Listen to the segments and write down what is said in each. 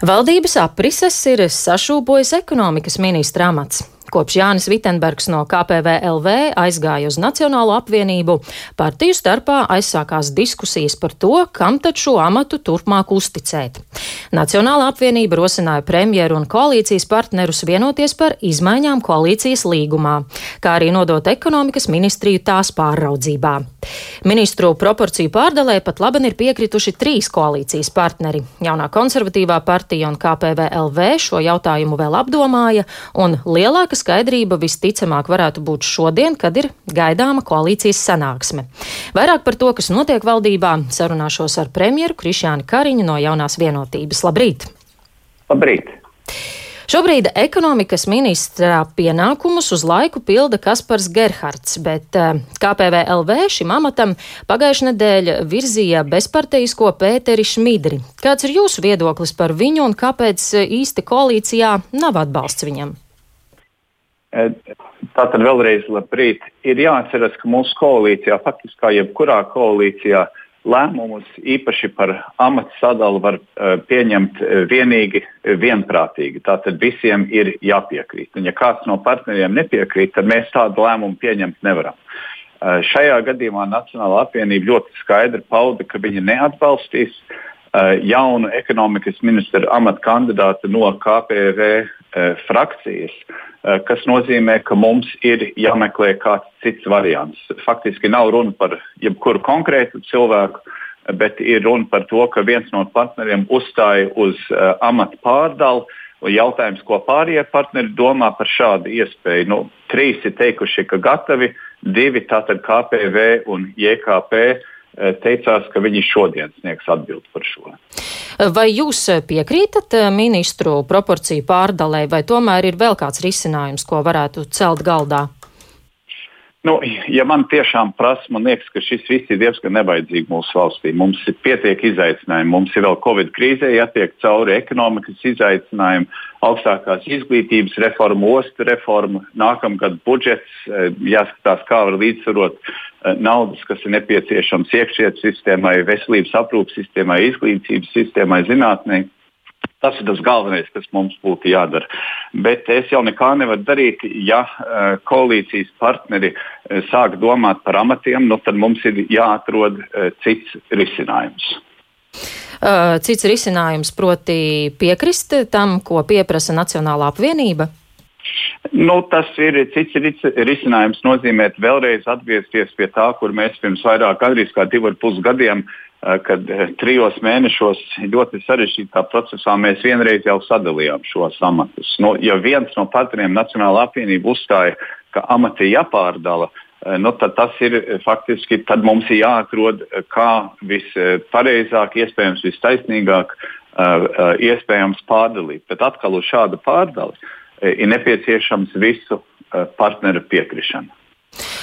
Valdības aprises ir sašūpojis ekonomikas ministra amats. Kopš Jānis Vitsenbergs no KPVLV aizgāja uz Nacionālo apvienību, partiju starpā aizsākās diskusijas par to, kam tad šo amatu turpmāk uzticēt. Nacionālā apvienība rosināja premjeru un koalīcijas partnerus vienoties par izmaiņām koalīcijas līgumā, kā arī nodot ekonomikas ministriju tās pāraudzībā. Ministru proporciju pārdalē pat labi ir piekrituši trīs koalīcijas partneri. Jaunā konservatīvā partija un KPVLV šo jautājumu vēl apdomāja, un lielākas skaidrība visticamāk varētu būt šodien, kad ir gaidāma koalīcijas sanāksme. Vairāk par to, kas notiek valdībā, sarunāšos ar premjeru Krišjānu Kariņu no jaunās vienotības. Labrīt! Labrīt! Šobrīd ekonomikas ministrā pienākumus uz laiku pilda Kaspars Gerhards, bet eh, KPVLV šim amatam pagājušajā nedēļā virzīja bezparteisko Pēteri Šmidri. Kāds ir jūsu viedoklis par viņu un kāpēc eh, īsti koalīcijā nav atbalsts viņam? Tātad vēlreiz labrīt. Ir jāatcerās, ka mūsu koalīcijā, faktiski jebkurā koalīcijā, lēmumus īpaši par amatu sadalu var uh, pieņemt vienīgi vienprātīgi. Tātad visiem ir jāpiekrīt. Un ja kāds no partneriem nepiekrīt, tad mēs tādu lēmumu pieņemt nevaram. Uh, šajā gadījumā Nacionāla apvienība ļoti skaidri pauda, ka viņi neatbalstīs uh, jaunu ekonomikas ministra amata kandidātu no KPV frakcijas. Uh, Eh, kas nozīmē, ka mums ir jāmeklē kāds cits variants. Faktiski nav runa par jebkuru konkrētu cilvēku, bet ir runa par to, ka viens no partneriem uzstāja uz uh, amatu pārdalu. Jautājums, ko pārējie partneri domā par šādu iespēju. Nu, trīs ir teikuši, ka gatavi, divi tātad KPV un JKP Eh, teicās, ka viņi šodien sniegs atbildi par šo. Vai jūs piekrītat eh, ministru proporciju pārdalē, vai tomēr ir vēl kāds risinājums, ko varētu celt galdā? Nu, ja man tiešām prasa, man liekas, ka šis viss ir diezgan nevajadzīgi mūsu valstī. Mums ir pietiek izaicinājumu, mums ir vēl Covid krīzē jātiek cauri ekonomikas izaicinājumu, augstākās izglītības reforma, ostu reforma, nākamgad budžets, eh, jāskatās, kā var līdzsvarot eh, naudas, kas ir nepieciešams iekšējai sistēmai, veselības aprūpas sistēmai, izglītības sistēmai, zinātnē. Tas ir tas galvenais, kas mums būtu jādara. Bet es jau nekā nevaru darīt, ja uh, koalīcijas partneri uh, sāk domāt par amatiem, nu, tad mums ir jāatrod uh, cits risinājums. Cits risinājums proti piekrist tam, ko pieprasa Nacionālā apvienība? Nu, tas ir cits risinājums. Nozīmē vēlreiz atgriezties pie tā, kur mēs pirms vairāk gandrīz kā divu ar pus gadiem Eh, kad eh, trijos mēnešos ļoti sarežģītā procesā mēs vienreiz jau sadalījām šos amatus. Nu, ja viens no partneriem Nacionāla apvienība uzstāja, ka amati jāpārdala, eh, nu, tad tas ir faktiski, tad mums ir jāatrod, kā vispareizāk, iespējams, vistaisnīgāk iespējams pārdalīt. Bet atkal uz šādu pārdali ir nepieciešams visu partneru piekrišana.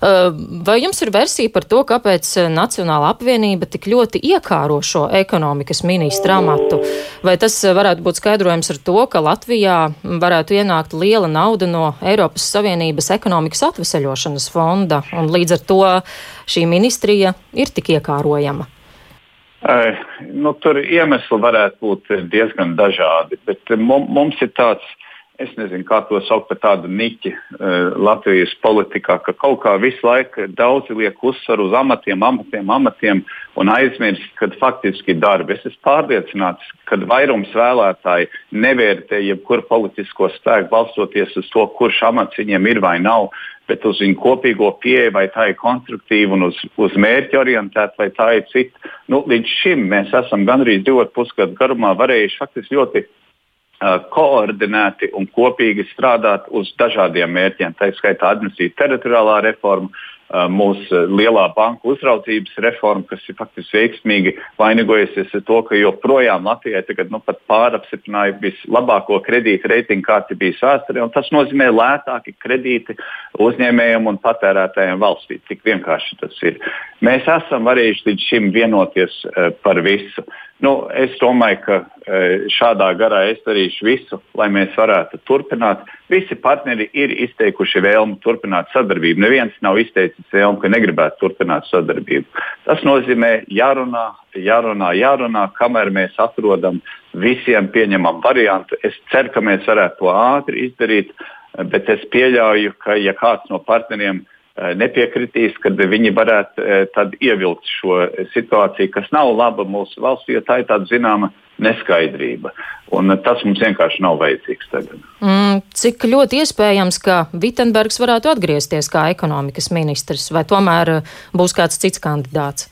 Vai jums ir versija par to, kāpēc Nacionāla apvienība tik ļoti iekāro šo ekonomikas ministra amatu? Vai tas varētu būt skaidrojums ar to, ka Latvijā varētu ienākt liela nauda no Eiropas Savienības ekonomikas atveseļošanas fonda, un līdz ar to šī ministrija ir tik iekārojama? Uh, nu, tur iemesli varētu būt diezgan dažādi, bet mums ir tāds es nezinu, kā to sauc par tādu niķi uh, Latvijas politikā, ka kaut kā visu laiku daudzi liek uzsvaru uz amatiem, amatiem, amatiem un aizmirst, ka faktiski ir darbi. Es esmu pārliecināts, ka vairums vēlētāji nevērtē jebkuru politisko spēku balstoties uz to, kurš amats viņiem ir vai nav, bet uz viņu kopīgo pieeju, vai tā ir konstruktīva un uz, uz mērķi orientēta, vai tā ir cita. Nu, līdz šim mēs esam gandrīz divu pusgadu garumā varējuši faktiski ļoti koordinēti un kopīgi strādāt uz dažādiem mērķiem. Tā skaitā administratīva teritoriālā reforma, mūsu lielā banku uzraudzības reforma, kas ir faktiski veiksmīgi vainagojusies ar to, ka joprojām Latvijai tagad nu, pārapstiprināja vislabāko kredīta reitingu, ir bijis vēsturē. Tas nozīmē lētāki kredīti uzņēmējiem un patērētājiem valstī. Tik vienkārši tas ir. Mēs esam varējuši līdz šim vienoties par visu. Nu, es domāju, ka šādā garā es darīšu visu, lai mēs varētu turpināt. Visi partneri ir izteikuši vēlmu turpināt sadarbību. Neviens nav izteicis vēlmu, ka negribētu turpināt sadarbību. Tas nozīmē jārunā, jārunā, jārunā, kamēr mēs atrodam visiem pieņemam variantu. Es ceru, ka mēs varētu to ātri izdarīt, bet es pieļauju, ka ja kāds no partneriem Eh, nepiekritīs, kad viņi varētu eh, ievilkt šo situāciju, kas nav laba mūsu valstī, jo tā ir tāda zināma neskaidrība. Un eh, tas mums vienkārši nav vajadzīgs tagad. Mm, cik ļoti iespējams, ka Vitsenbergs varētu atgriezties kā ekonomikas ministrs, vai tomēr būs kāds cits kandidāts?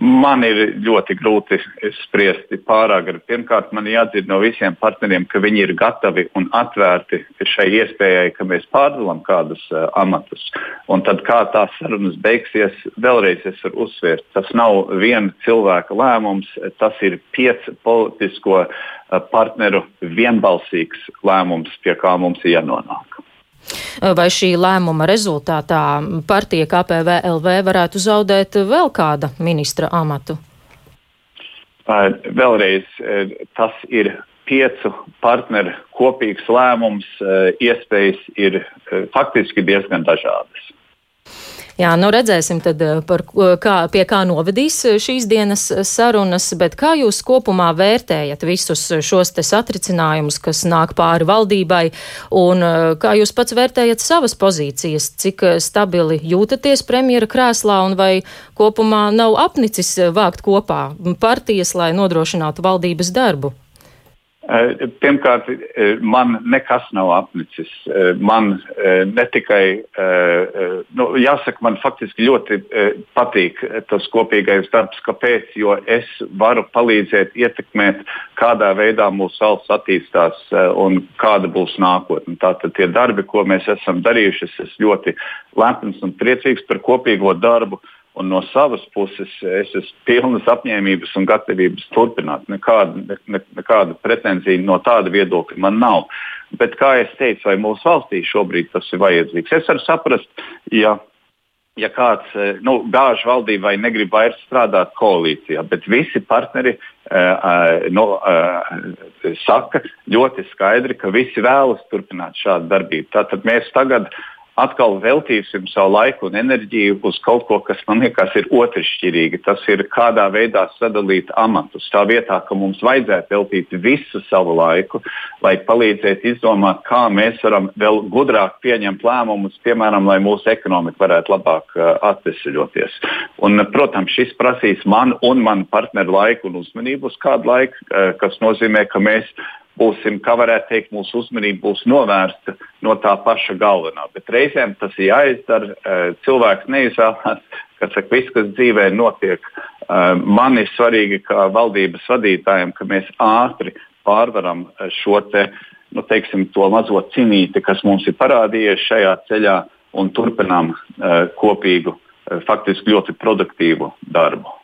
Man ir ļoti grūti spriest pārāk. Pirmkārt, man jādzird no visiem partneriem, ka viņi ir gatavi un atvērti šai iespējai, ka mēs pārdalām kādus uh, amatus. Un tad, kā tās sarunas beigsies, vēlreiz es varu uzsvērt, tas nav viena cilvēka lēmums, tas ir piecu politisko uh, partneru vienbalsīgs lēmums, pie kā mums ir jānonāk. Vai šī lēmuma rezultātā partija KPVLV varētu zaudēt vēl kāda ministra amatu? Vēlreiz tas ir piecu partneru kopīgs lēmums. Iespējas ir faktiski diezgan dažādas. Jā, nu redzēsim tad, eh, par, kā, pie kā novedīs eh, šīs dienas eh, sarunas, bet kā jūs kopumā vērtējat visus šos te satricinājumus, kas nāk pāri valdībai, un kā jūs pats vērtējat savas pozīcijas, cik stabili jūtaties premjera krēslā, un vai kopumā nav apnicis vākt kopā partijas, lai nodrošinātu valdības darbu? Eh, pirmkārt, eh, man nekas nav apnicis. Eh, man ne tikai, nu, jāsaka, man faktiski ļoti patīk tas kopīgais darbs. Kāpēc? Jo es varu palīdzēt, ietekmēt, kādā veidā mūsu valsts attīstās un kāda būs nākotne. Tātad tie darbi, ko mēs esam darījuši, es esmu ļoti lepns un priecīgs par kopīgo darbu. Un no savas puses es esmu pilnas apņēmības un gatavības turpināt. Nekāda, ne, ne, nekāda pretenzija no tāda viedokļa man nav. Bet, kā jau teicu, vai mūsu valstī šobrīd tas ir vajadzīgs? Es varu saprast, ja, ja kāds nu, gāž valdību vai negrib vairs strādāt koalīcijā, bet visi partneri uh, nu, uh, saka ļoti skaidri, ka visi vēlas turpināt šādu darbību. Tātad mēs tagad atkal veltīsim savu laiku un enerģiju uz kaut ko, kas man liekas ir otršķirīgi. Tas ir kādā veidā sadalīt amatus. Tā vietā, ka mums vajadzētu veltīt visu savu laiku, lai palīdzētu izdomāt, kā mēs varam vēl gudrāk pieņemt lēmumus, piemēram, lai mūsu ekonomika varētu labāk uh, atvesaļoties. Un, protams, šis prasīs man un manu partneru laiku un uzmanību uz kādu laiku, uh, kas nozīmē, ka mēs būsim, kā varētu teikt, mūsu uzmanība būs novērsta no tā paša galvenā. Bet reizēm tas ir jāizdara. Eh, cilvēks neizvēlās, ka saka, viss, kas dzīvē notiek. Eh, man ir svarīgi, kā valdības vadītājiem, ka mēs ātri pārvaram eh, šo te, nu, teiksim, mazo cīnīti, kas mums ir parādījies šajā ceļā, un turpinām kopīgu, faktiski ļoti produktīvu darbu.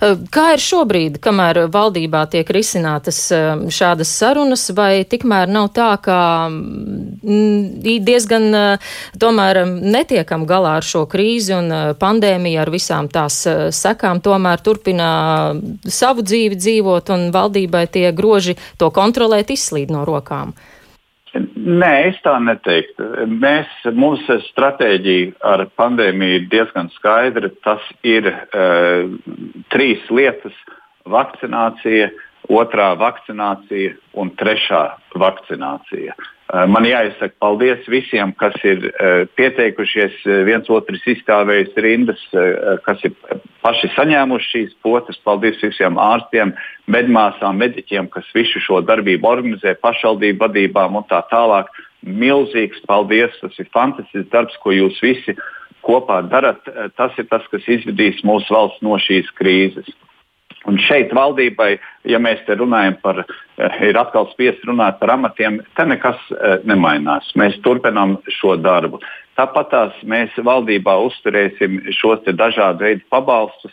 Eh, kā ir šobrīd, kamēr valdībā tiek risinātas eh, šādas sarunas, vai tikmēr nav tā, ka mm, diezgan eh, tomēr netiekam galā ar šo krīzi un pandēmiju ar visām tās sekām, tomēr turpina savu dzīvi dzīvot un valdībai tie groži to kontrolēt izslīd no rokām? Nē, es tā neteiktu. Mēs, mūsu stratēģija ar pandēmiju ir diezgan skaidra. Tas ir uh, trīs lietas - vakcinācija, otrā vakcinācija un trešā vakcinācija. Eh, man jāizsaka paldies visiem, kas ir eh, pieteikušies, eh, viens otrs izstāvējis rindas, kas ir paši saņēmuši šīs potes. Paldies visiem ārstiem, medmāsām, mediķiem, kas visu šo darbību organizē, pašvaldību vadībām un tā tālāk. Milzīgs paldies! Tas ir fantastisks darbs, ko jūs visi kopā darat. Tas ir tas, kas izvedīs mūsu valsts no šīs krīzes. Un šeit valdībai, ja mēs te runājam par, eh, ir atkal spiest runāt par amatiem, te nekas eh, nemainās. Mēs turpinām šo darbu. Tāpat tās mēs valdībā uzturēsim šos dažādu veidu pabalstus,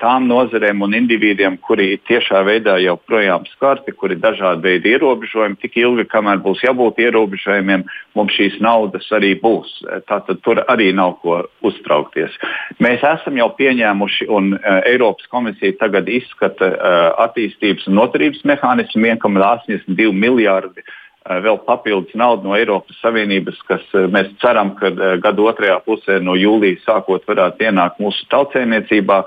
tām nozarēm un individiem, kuri tiešā veidā joprojām skarti, kuri ir dažādi veidi ierobežojumi. Tik ilgi, kamēr būs jābūt ierobežojumiem, mums šīs naudas arī būs. Eh, tātad tur arī nav ko uztraukties. Mēs esam jau pieņēmuši, un uh, Eiropas komisija tagad izskata uh, attīstības un noturības mehānismu 1,82 miljārdi vēl papildus naudu no Eiropas Savienības, kas mēs ceram, ka gada otrajā pusē no jūlijas sākot varētu ienākt mūsu tautsēmniecībā.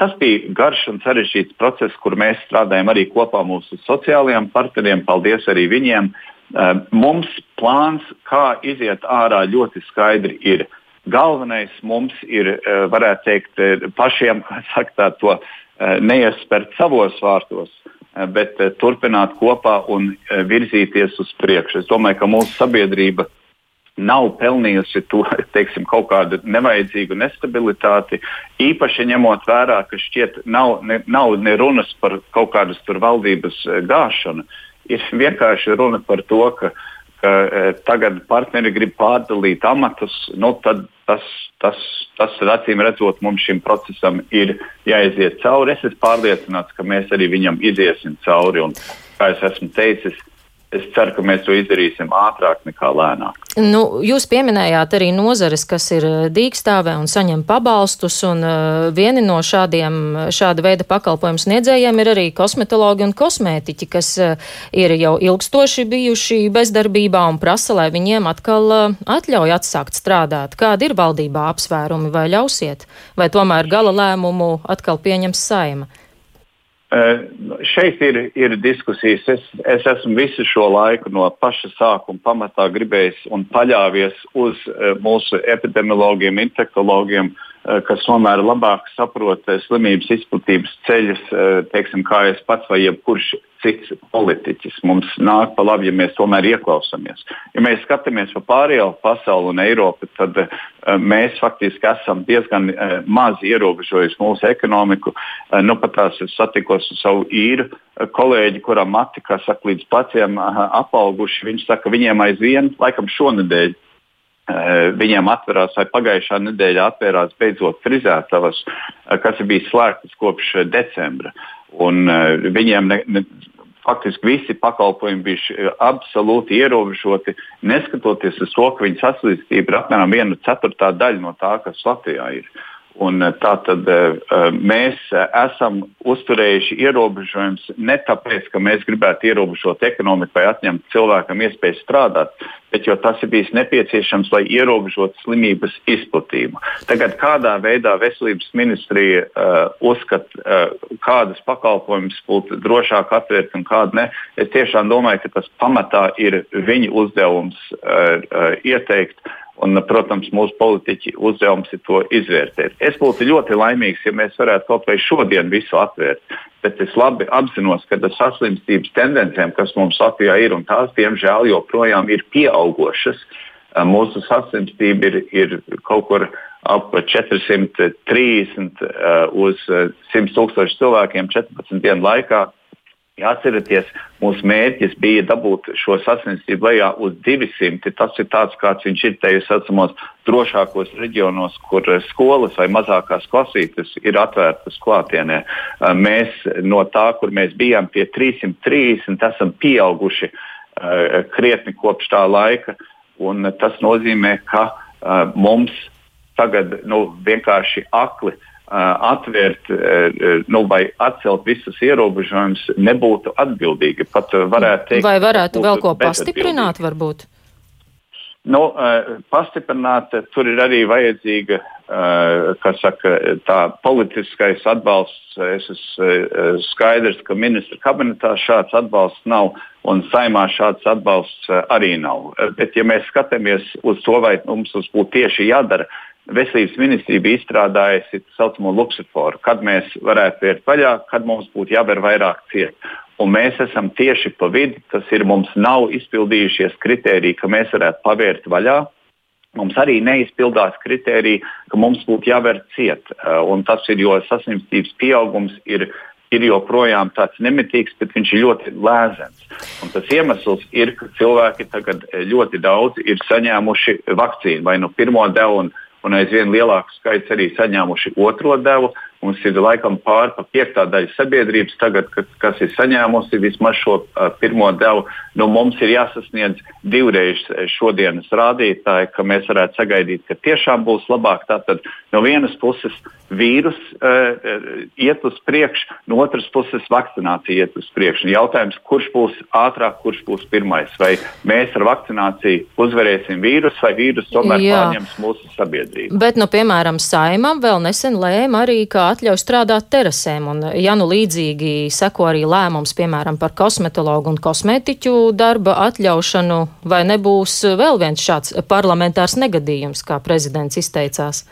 Tas bija garš un sarežģīts process, kur mēs strādājam arī kopā mūsu sociālajiem partneriem. Paldies arī viņiem. Eh, mums plāns, kā iziet ārā, ļoti skaidri ir. Galvenais mums ir, eh, varētu teikt, eh, pašiem saka, to neiespērt savos vārtos, bet turpināt kopā un virzīties uz priekšu. Es domāju, ka mūsu sabiedrība nav pelnījusi to teiksim, kaut kādu nevajadzīgu nestabilitāti. Īpaši ņemot vērā, ka šķiet nav ne, nav ne runas par kaut kādas valdības eh, gāšanu. Ir vienkārši runa par to, ka, ka eh, tagad partneri grib pārdalīt amatus. Nu, tad tas, tas, tas acīm redzot, mums šim procesam ir jāiziet cauri. Es esmu pārliecināts, ka mēs arī viņam iziesim cauri. Un, kā jau esmu teicis, es ceru, ka mēs to izdarīsim ātrāk nekā lēnāk. Nu, jūs pieminējāt arī nozares, kas ir eh, dīkstāvē un saņem pabalstus, un uh, vieni no šādiem, šāda veida pakalpojumu sniedzējiem ir arī kosmetologi un kosmētiķi, kas uh, ir jau ilgstoši bijuši bezdarbībā un prasa, lai viņiem atkal uh, atļauj atsākt strādāt. Kādi ir valdībā apsvērumi vai ļausiet, vai tomēr gala lēmumu atkal pieņems saima? Uh, šeit ir, ir diskusijas. Es, es esmu visu šo laiku no paša sākuma pamatā gribējis un paļāvies uz uh, mūsu epidemiologiem, infektologiem, uh, kas tomēr labāk saprot slimības izplatības ceļus, teiksim, kā es pats vai jebkurš cits politiķis. Mums nāk pa labi, ja mēs tomēr ieklausāmies. Ja mēs skatāmies pa pārējo pasauli un Eiropu, tad uh, mēs faktiski esam diezgan uh, maz ierobežojuši mūsu ekonomiku. Uh, nu, pat tās es satikos ar savu īru uh, kolēģi, kuram mati, kā saka, līdz pleciem uh, apauguši. Viņš saka, viņiem aizvien, laikam šonadēļ, Uh, viņiem atverās, vai pagājušā nedēļā atvērās beidzot frizētavas, uh, kas ir bijis slēgtas kopš decembra. Un, uh, viņiem ne, ne, faktiski visi pakalpojumi bija eh, absolūti ierobežoti, neskatoties uz to, ka viņu saslimstība ir apmēram viena ceturtā daļa no tā, kas Latvijā ir. Un eh, tātad eh, mēs esam uzturējuši ierobežojumus ne tāpēc, ka mēs gribētu ierobežot ekonomiku vai atņemt cilvēkam iespēju strādāt, bet jo tas ir bijis nepieciešams, lai ierobežotu slimības izplatību. Tagad kādā veidā veselības ministrija uh, uzskata, uh, kādas pakalpojumus būtu drošāk atvērt un kādu ne, es tiešām domāju, ka tas pamatā ir viņa uzdevums uh, uh, ieteikt. Un, protams, mūsu politiķi uzdevums ir to izvērtēt. Es būtu ļoti laimīgs, ja mēs varētu kaut vai šodien visu atvērt bet es labi apzinos, ka tas saslimstības tendencēm, kas mums Latvijā ir, un tās, diemžēl, joprojām ir pieaugušas. Mūsu saslimstība ir, ir kaut kur ap 430 uz 100 tūkstošu cilvēkiem 14 dienu laikā. Ja atceraties, mūsu mērķis bija dabūt šo sasniegtību lejā uz 200. Tas ir tāds, kāds viņš ir tajos saucamos drošākos reģionos, kur skolas vai mazākās klasītes ir atvērtas klātienē. Mēs no tā, kur mēs bijām pie 330, esam pieauguši krietni kopš tā laika. Tas nozīmē, ka mums tagad nu, vienkārši akli uh, atvērt nu, vai atcelt visus ierobežojumus nebūtu atbildīgi. Pat varētu teikt, vai varētu vēl ko pastiprināt, varbūt? Nu, pastiprināt, tur ir arī vajadzīga saka, tā politiskais atbalsts. Es esmu skaidrs, ka ministra kabinetā šāds atbalsts nav un saimā šāds atbalsts arī nav. Bet, ja mēs skatāmies uz to, vai mums tas būtu tieši jādara, Veselības ministrija bija izstrādājusi tā saucamo luksuforu, kad mēs varētu vērt vaļā, kad mums būtu jāber vairāk ciet. Un mēs esam tieši pa vidu. Tas ir mums nav izpildījušies kriteriji, ka mēs varētu pavērt vaļā. Mums arī neizpildās kriteriji, ka mums būtu jāver ciet. Uh, un tas ir, jo saslimstības pieaugums ir ir joprojām tāds nemitīgs, bet viņš ir ļoti lēzens. Un tas iemesls ir, ka cilvēki tagad ļoti daudz ir saņēmuši vakcīnu vai nu pirmo devu, un un aizvien lielāks skaits arī saņēmuši otro devu. Mums ir laikam pāri pa piektā daļa sabiedrības, tagad, kas, kas ir saņēmusi vismaz šo uh, pirmo devu. Nu, mums ir jāsasniedz divreiz šodienas rādītāji, ka mēs varētu sagaidīt, ka tiešām būs labāk. Tātad no vienas puses vīrus uh, iet uz priekšu, no otras puses vakcinācija iet uz priekšu. Jautājums, kurš būs ātrāk, kurš būs pirmais? Vai mēs ar vakcināciju uzvarēsim vīrusu, vai vīrus tomēr Jā. pārņems mūsu sabiedrību? Bet, nu, piemēram, Saimam vēl nesen lēma arī, ka atļauj strādāt terasēm. Un, ja nu līdzīgi seko arī lēmums, piemēram, par kosmetologu un kosmētiķu darba atļaušanu, vai nebūs vēl viens šāds parlamentārs negadījums, kā prezidents izteicās?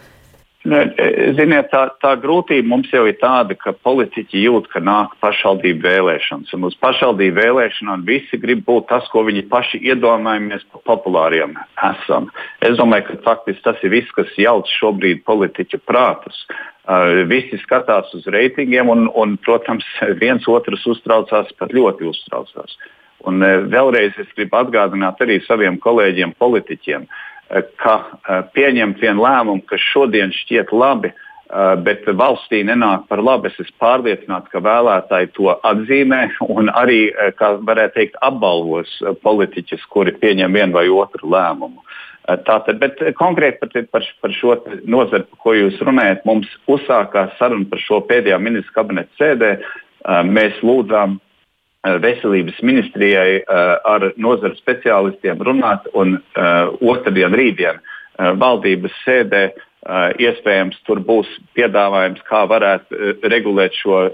Ziniet, tā, tā grūtība mums jau ir tāda, ka politiķi jūt, ka nāk pašvaldību vēlēšanas. Un uz pašvaldību vēlēšanām visi grib būt tas, ko viņi paši iedomājamies par populāriem esam. Es domāju, ka faktiski tas ir viss, kas jauc šobrīd politiķu prātus. Uh, visi skatās uz reitingiem, un, un, protams, viens otrs uztraucās, pat ļoti uztraucās. Un uh, vēlreiz es gribu atgādināt arī saviem kolēģiem, politiķiem. Uh, ka eh, pieņemt vienu lēmumu, kas šodien šķiet labi, eh, bet valstī nenāk par labu. Es esmu pārliecināts, ka vēlētāji to atzīmē un arī, eh, kā varētu teikt, apbalvos politiķus, kuri pieņem vienu vai otru lēmumu. Tātad, bet konkrēti par, par, par šo nozari, par ko jūs runājat, mums uzsākās saruna par šo pēdējā ministra kabineta sēdē. Mēs lūdzām Eh, veselības ministrijai uh, ar nozaru speciālistiem runāt, un uh, otrdien, rītdien uh, valdības sēdē uh, iespējams tur būs piedāvājums, kā varētu regulēt šo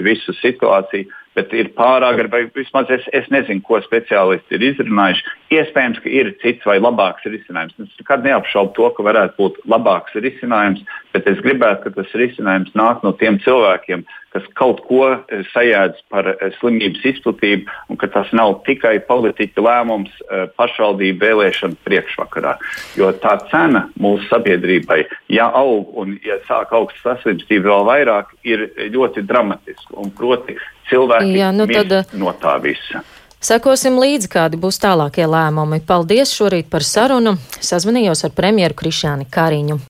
visu situāciju bet ir pārāk, vai vismaz es, es nezinu, ko speciālisti ir izrunājuši. Iespējams, ka ir cits vai labāks risinājums. Es nekad neapšaubu to, ka varētu būt labāks risinājums, bet es gribētu, ka tas risinājums nāk no tiem cilvēkiem, kas kaut ko e, sajēdz par e, slimības izplatību, un ka tas nav tikai politiķa lēmums e, pašvaldību vēlēšanu priekšvakarā. Jo tā cena mūsu sabiedrībai, ja aug un ja sāk augsts saslimstība vēl vairāk, ir ļoti dramatiska. Un proti, cilvēki Jā, nu tad, no tā visa. Sekosim līdzi, kādi būs tālākie lēmumi. Paldies šorīt par sarunu. Sazvanījos ar premjeru Krišāni Kariņu.